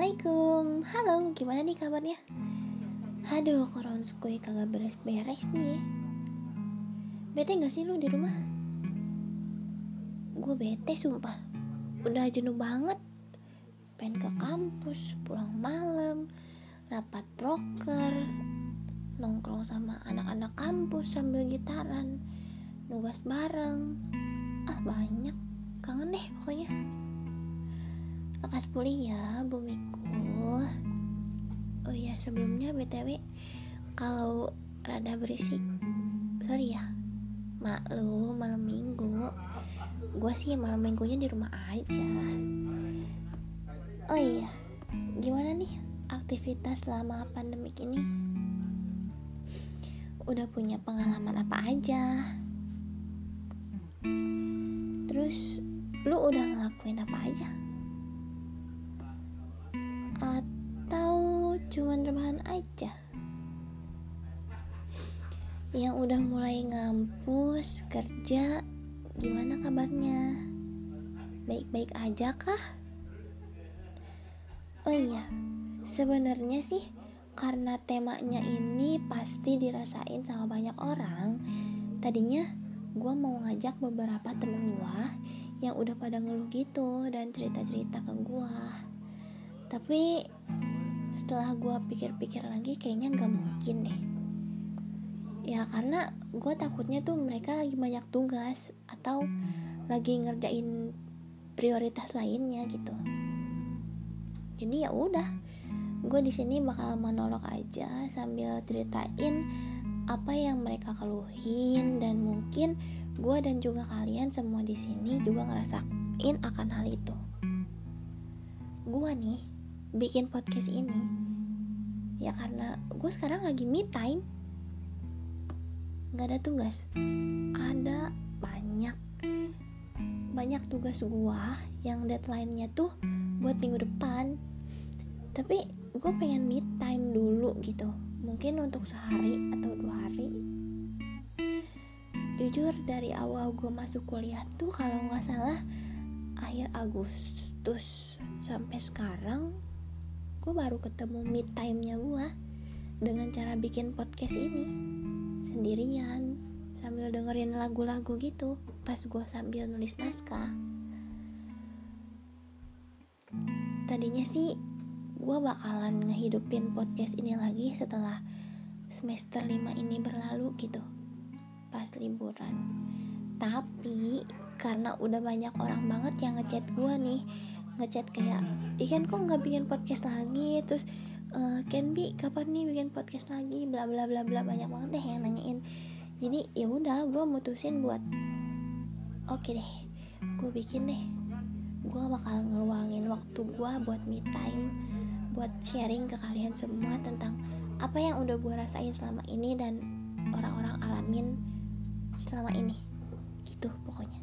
Assalamualaikum. Halo, gimana nih kabarnya? Aduh, koronskui kagak beres-beres nih Bete gak sih lu di rumah? Gue bete sumpah. Udah jenuh banget. Pengen ke kampus, pulang malam Rapat proker Nongkrong sama anak-anak kampus sambil gitaran Nugas bareng. Ah banyak. Kangen deh pokoknya pulih ya bumiku. Oh iya sebelumnya btw kalau rada berisik sorry ya. Maklum malam minggu. Gue sih malam minggunya di rumah aja. Oh iya gimana nih aktivitas selama pandemik ini? Udah punya pengalaman apa aja? Terus lu udah ngelakuin apa aja aja. Yang udah mulai ngampus kerja gimana kabarnya? Baik-baik aja kah? Oh iya sebenarnya sih karena temanya ini pasti dirasain sama banyak orang. Tadinya gue mau ngajak beberapa temen gue yang udah pada ngeluh gitu dan cerita-cerita ke gue tapi setelah gue pikir-pikir lagi kayaknya nggak mungkin deh. Ya karena gue takutnya tuh mereka lagi banyak tugas atau lagi ngerjain prioritas lainnya gitu. Jadi ya udah gue di sini bakal monolog aja sambil ceritain apa yang mereka keluhin dan mungkin gue dan juga kalian semua di sini juga ngerasain akan hal itu. Gue nih bikin podcast ini ya karena gue sekarang lagi me time. Nggak ada tugas. Ada banyak banyak tugas gue yang deadline-nya tuh buat minggu depan. Tapi gue pengen me time dulu gitu. Mungkin untuk sehari atau dua hari. Jujur dari awal gue masuk kuliah tuh kalau nggak salah akhir Agustus sampai sekarang gue baru ketemu mid time-nya gue dengan cara bikin podcast ini. Sendirian sambil dengerin lagu-lagu gitu pas gue sambil nulis naskah. Tadinya sih gue bakalan ngehidupin podcast ini lagi setelah semester 5 ini berlalu gitu pas liburan. Tapi karena udah banyak orang banget yang ngechat gue nih ngechat kayak ikan kok nggak bikin podcast lagi? Terus uh, Ken bi kapan nih bikin podcast lagi? Bla bla bla bla banyak banget deh yang nanyain. Jadi ya udah gue mutusin buat oke okay deh gue bikin deh. Gue bakal ngeluangin waktu gue buat me time buat sharing ke kalian semua tentang apa yang udah gue rasain selama ini dan orang-orang alamin selama ini. Gitu pokoknya.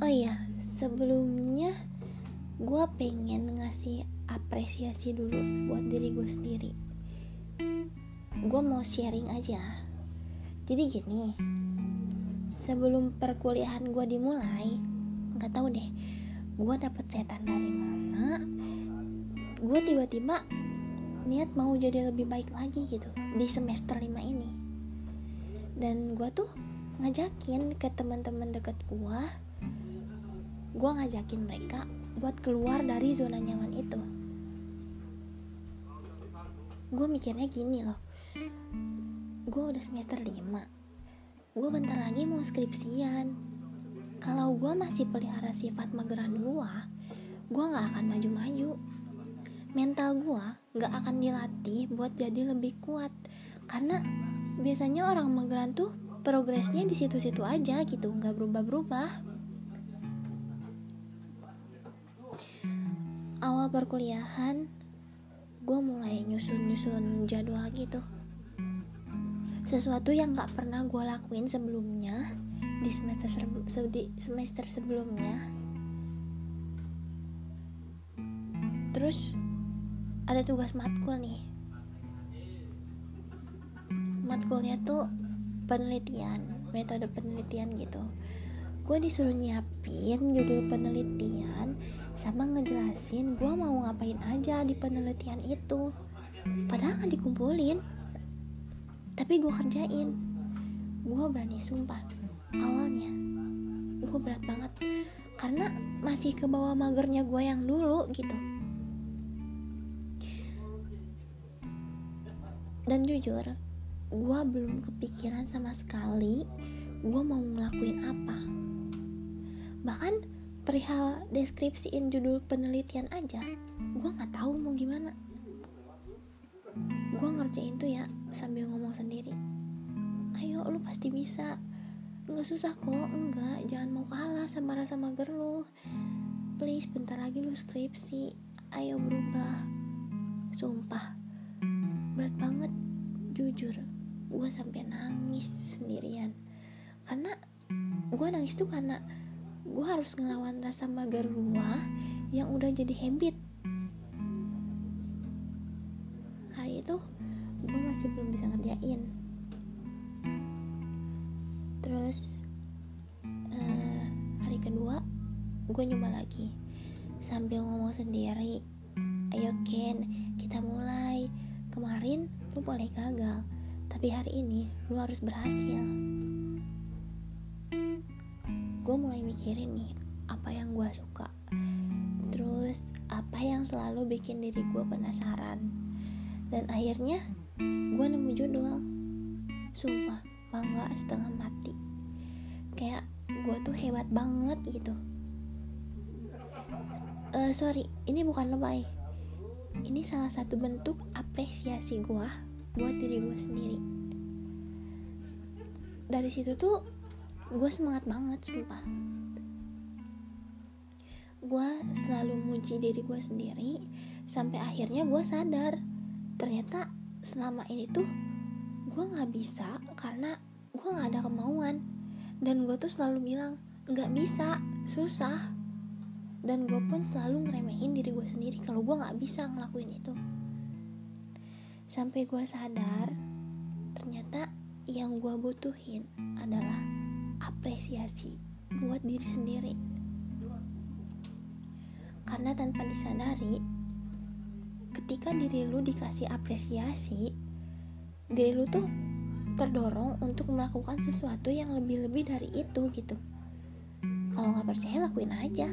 Oh iya sebelumnya gue pengen ngasih apresiasi dulu buat diri gue sendiri. Gue mau sharing aja. Jadi gini sebelum perkuliahan gue dimulai nggak tahu deh gue dapet setan dari mana gue tiba-tiba niat mau jadi lebih baik lagi gitu di semester 5 ini. Dan gue tuh ngajakin ke teman-teman deket gue gue ngajakin mereka buat keluar dari zona nyaman itu. Gue mikirnya gini loh. Gue udah semester 5 gue bentar lagi mau skripsian. Kalau gue masih pelihara sifat mageran gue gue gak akan maju-maju. Mental gue gak akan dilatih buat jadi lebih kuat. Karena biasanya orang mageran tuh progresnya di situ-situ aja gitu nggak berubah-berubah awal perkuliahan gue mulai nyusun-nyusun jadwal gitu. Sesuatu yang gak pernah gue lakuin sebelumnya di semester di semester sebelumnya. Terus ada tugas matkul nih. Matkulnya tuh penelitian metode penelitian gitu gue disuruh nyiapin judul penelitian sama ngejelasin gue mau ngapain aja di penelitian itu. Padahal gak dikumpulin. Tapi gue kerjain. Gue berani sumpah. Awalnya gue berat banget. Karena masih ke bawah magernya gue yang dulu gitu. Dan jujur gue belum kepikiran sama sekali gue mau ngelakuin apa bahkan perihal deskripsiin judul penelitian aja gue nggak tahu mau gimana. Gue ngerjain tuh ya sambil ngomong sendiri. Ayo lu pasti bisa. Nggak susah kok enggak. Jangan mau kalah sama rasa mager lu. Please bentar lagi lu skripsi. Ayo berubah. Sumpah. Berat banget jujur. Gue sampai nangis sendirian. Karena gue nangis tuh karena gue harus ngelawan rasa mager gue yang udah jadi habit. Hari itu gue masih belum bisa ngerjain. Terus uh, hari kedua gue nyoba lagi. Sambil ngomong sendiri ayo Ken kita mulai. Kemarin lu boleh gagal tapi hari ini lu harus berhasil gue mulai mikirin nih apa yang gue suka. Terus apa yang selalu bikin diri gue penasaran. Dan akhirnya gue nemu judul. Sumpah bangga setengah mati. Kayak gue tuh hebat banget gitu. Uh, sorry ini bukan lebay. Ini salah satu bentuk apresiasi gue buat diri gue sendiri. Dari situ tuh gue semangat banget sumpah. Gue selalu muji diri gue sendiri sampai akhirnya gue sadar ternyata selama ini tuh gue nggak bisa karena gue nggak ada kemauan. Dan gue tuh selalu bilang nggak bisa susah. Dan gue pun selalu ngeremehin diri gue sendiri kalau gue nggak bisa ngelakuin itu. Sampai gue sadar ternyata yang gue butuhin adalah apresiasi buat diri sendiri. Karena tanpa disadari ketika diri lu dikasih apresiasi diri lu tuh terdorong untuk melakukan sesuatu yang lebih-lebih dari itu gitu. Kalau nggak percaya lakuin aja.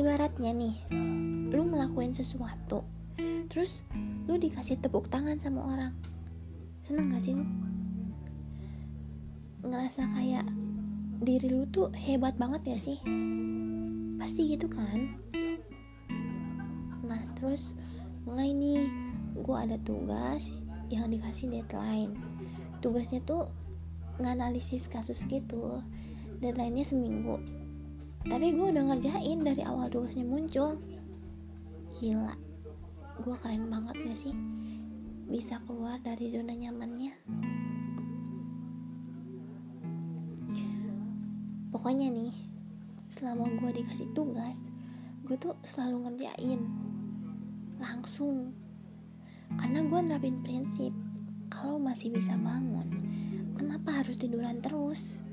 Ibaratnya nih lu melakukan sesuatu terus lu dikasih tepuk tangan sama orang. Seneng gak sih lu ngerasa kayak diri lu tuh hebat banget ya sih? Pasti gitu kan? Nah terus mulai nih gue ada tugas yang dikasih deadline. Tugasnya tuh nganalisis kasus gitu deadline-nya seminggu. Tapi gue udah ngerjain dari awal tugasnya muncul. Gila gue keren banget gak sih bisa keluar dari zona nyamannya pokoknya nih selama gue dikasih tugas gue tuh selalu ngerjain. Langsung. Karena gue nerapin prinsip kalau masih bisa bangun kenapa harus tiduran terus?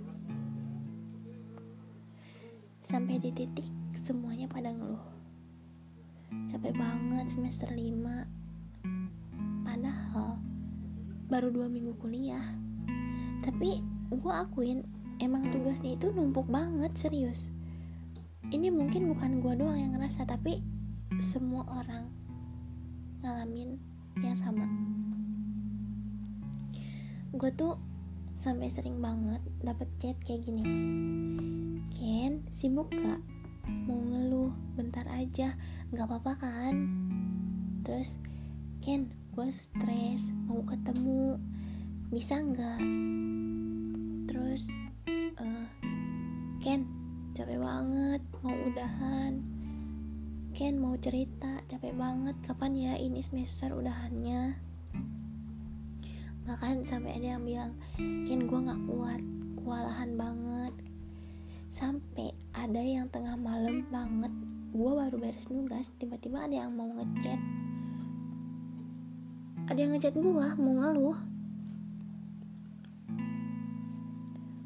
Sampai di titik semuanya pada ngeluh. Capek banget semester 5 padahal baru dua minggu kuliah. Tapi gue akuin emang tugasnya itu numpuk banget serius. Ini mungkin bukan gue doang yang ngerasa tapi semua orang ngalamin yang sama. Gue tuh sampai sering banget dapet chat kayak gini. Ken sibuk gak mau ngeluh bentar aja. Nggak apa-apa kan? Terus Ken gue stres mau ketemu. Bisa nggak? Terus Ken capek banget mau udahan. Ken mau cerita capek banget. Kapan ya ini semester udahannya? Bahkan sampai ada yang bilang Ken gue nggak kuat kewalahan banget. Sampai ada yang tengah malam banget gue baru beres nugas tiba-tiba ada yang mau ngechat. Ada yang ngechat gue mau ngeluh.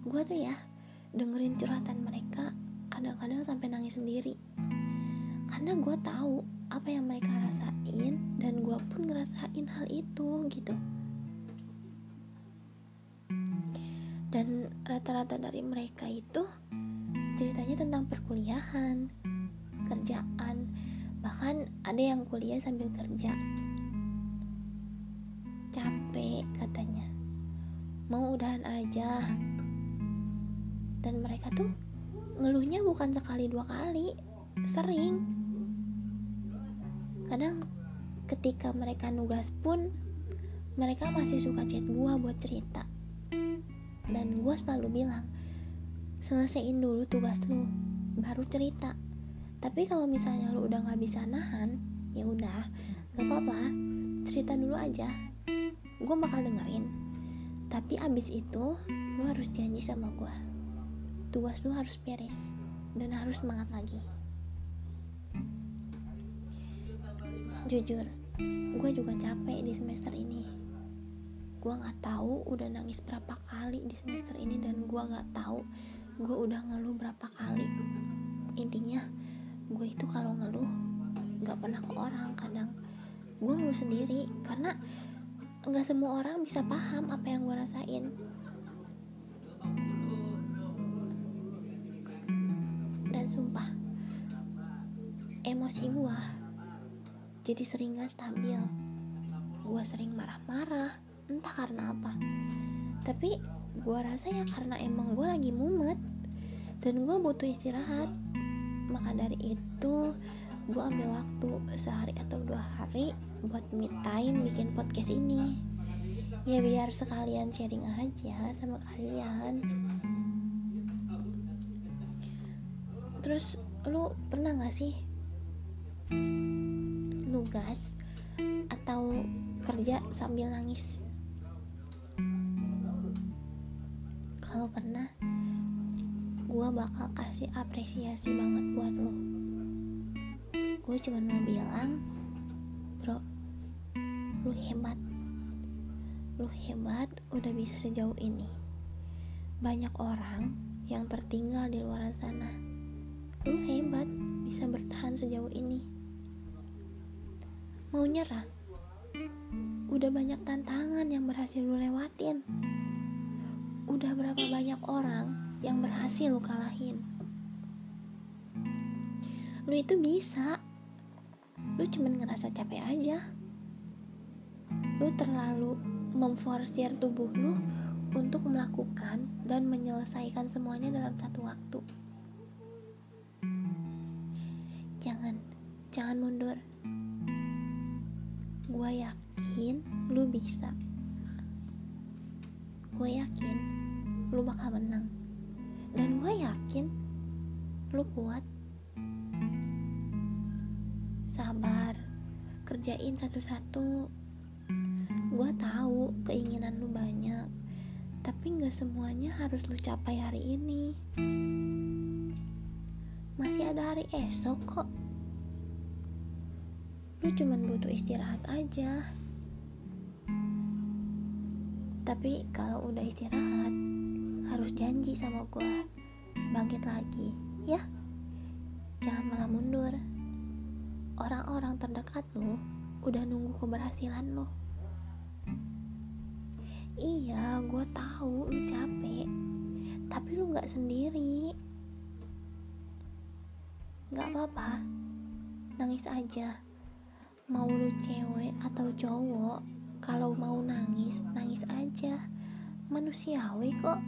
Gue tuh ya dengerin curhatan mereka kadang-kadang sampai nangis sendiri. Karena gue tahu apa yang mereka rasain dan gue pun ngerasain hal itu gitu. Dan rata-rata dari mereka itu ceritanya tentang perkuliahan kerjaan bahkan ada yang kuliah sambil kerja. Capek katanya. Mau udahan aja dan mereka tuh ngeluhnya bukan sekali dua kali sering. Kadang ketika mereka nugas pun mereka masih suka chat gua buat cerita. Dan gue selalu bilang selesaiin dulu tugas lu baru cerita. Tapi kalau misalnya lu udah nggak bisa nahan ya udah gak apa-apa cerita dulu aja. Gue bakal dengerin. Tapi abis itu lu harus janji sama gue tugas lu harus beres dan harus semangat lagi. Jujur gue juga capek di semester ini. Gue nggak tahu udah nangis berapa kali di semester ini dan gue nggak tahu gue udah ngeluh berapa kali. Intinya gue itu kalau ngeluh nggak pernah ke orang kadang. Gue ngeluh sendiri karena nggak semua orang bisa paham apa yang gue rasain jadi sering gak stabil. Gue sering marah-marah entah karena apa. Tapi gue rasa ya karena emang gue lagi mumet dan gue butuh istirahat. Maka dari itu gue ambil waktu sehari atau dua hari buat me time bikin podcast ini. Ya biar sekalian sharing aja sama kalian. Terus lu pernah gak sih nugas atau kerja sambil nangis. Kalau pernah gue bakal kasih apresiasi banget buat lo. Gue cuma mau bilang bro lu hebat. Lu hebat udah bisa sejauh ini. Banyak orang yang tertinggal di luar sana. Lu hebat bisa bertahan sejauh ini mau nyerah? Udah banyak tantangan yang berhasil lu lewatin. Udah berapa banyak orang yang berhasil lu kalahin? Lu itu bisa. Lu cuman ngerasa capek aja. Lu terlalu memforsir tubuh lu untuk melakukan dan menyelesaikan semuanya dalam satu waktu. Jangan jangan mundur gue yakin lu bisa. Gue yakin lu bakal menang. Dan gue yakin lu kuat. Sabar kerjain satu-satu. Gue tahu keinginan lu banyak tapi nggak semuanya harus lu capai hari ini. Masih ada hari esok kok cuman butuh istirahat aja. Tapi kalau udah istirahat harus janji sama gue bangkit lagi ya. Jangan malah mundur. Orang-orang terdekat lo udah nunggu keberhasilan lo iya gue tahu lu capek tapi lu nggak sendiri. Nggak apa-apa nangis aja mau lu cewek atau cowok kalau mau nangis nangis aja. Manusiawi kok.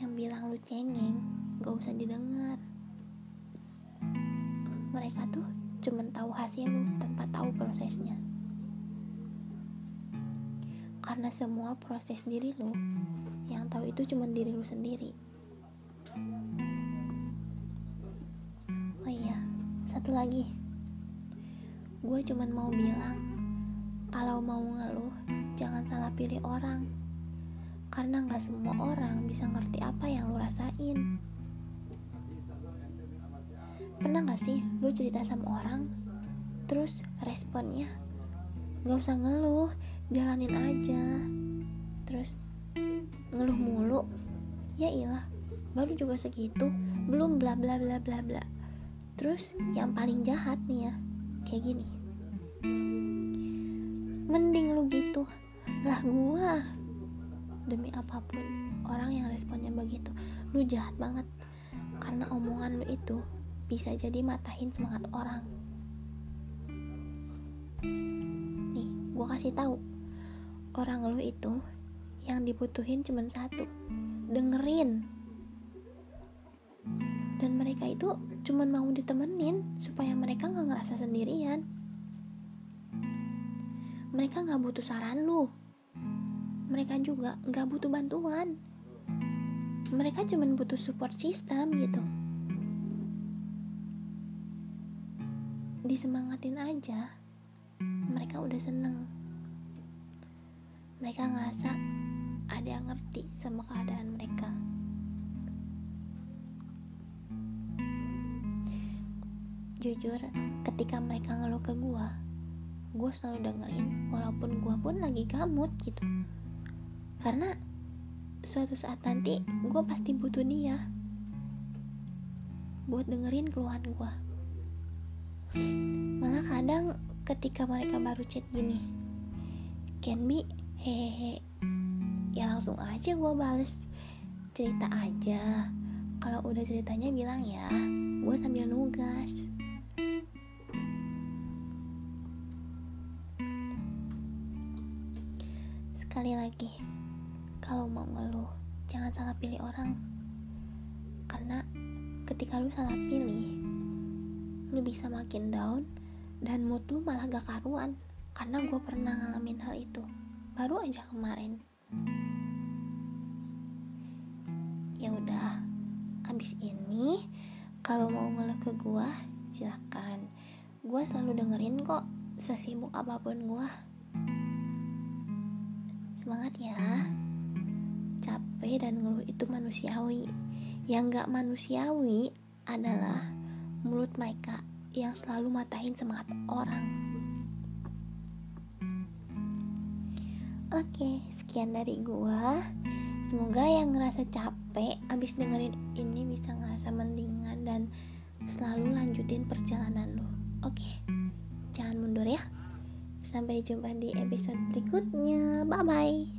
Yang bilang lu cengeng gak usah didengar. Mereka tuh cuman tahu hasil lu tanpa tahu prosesnya. Karena semua proses diri lu yang tahu itu cuma diri lu sendiri. Oh iya satu lagi gue cuman mau bilang kalau mau ngeluh jangan salah pilih orang. Karena nggak semua orang bisa ngerti apa yang lu rasain. Pernah nggak sih lu cerita sama orang terus responnya nggak usah ngeluh jalanin aja. Terus ngeluh mulu? Ya ilah baru juga segitu belum bla bla bla bla bla. Terus yang paling jahat nih ya kayak gini mending lu gitu. Lah gua demi apa pun orang yang responnya begitu lu jahat banget. Karena omongan lu itu bisa jadi matahin semangat orang. Nih gua kasih tahu. Orang lu itu yang dibutuhin cuma satu dengerin. Dan mereka itu cuma mau ditemenin supaya mereka nggak ngerasa sendirian mereka nggak butuh saran lu. Mereka juga nggak butuh bantuan. Mereka cuma butuh support system gitu. Disemangatin aja mereka udah seneng. Mereka ngerasa ada yang ngerti sama keadaan mereka. Jujur ketika mereka ngeluh ke gue gue selalu dengerin walaupun gue pun lagi gamut gitu. Karena suatu saat nanti gue pasti butuh dia buat dengerin keluhan gue malah kadang ketika mereka baru chat gini can be hehehe. Ya langsung aja gue bales cerita aja. Kalau udah ceritanya bilang ya gue sambil nugas Sekali lagi, kalau mau ngeluh, jangan salah pilih orang. Karena ketika lu salah pilih, lu bisa makin down dan mood lu malah gak karuan. Karena gue pernah ngalamin hal itu, baru aja kemarin. Ya udah, abis ini kalau mau ngeluh ke gue, silakan. Gue selalu dengerin kok, sesibuk apa pun gue semangat ya capek dan ngeluh itu manusiawi yang gak manusiawi adalah mulut mereka yang selalu matahin semangat orang Oke, sekian dari gua. Semoga yang ngerasa capek abis dengerin ini bisa ngerasa mendingan dan selalu lanjutin perjalanan lo. Oke, jangan mundur ya. Sampai jumpa di episode berikutnya. Bye bye.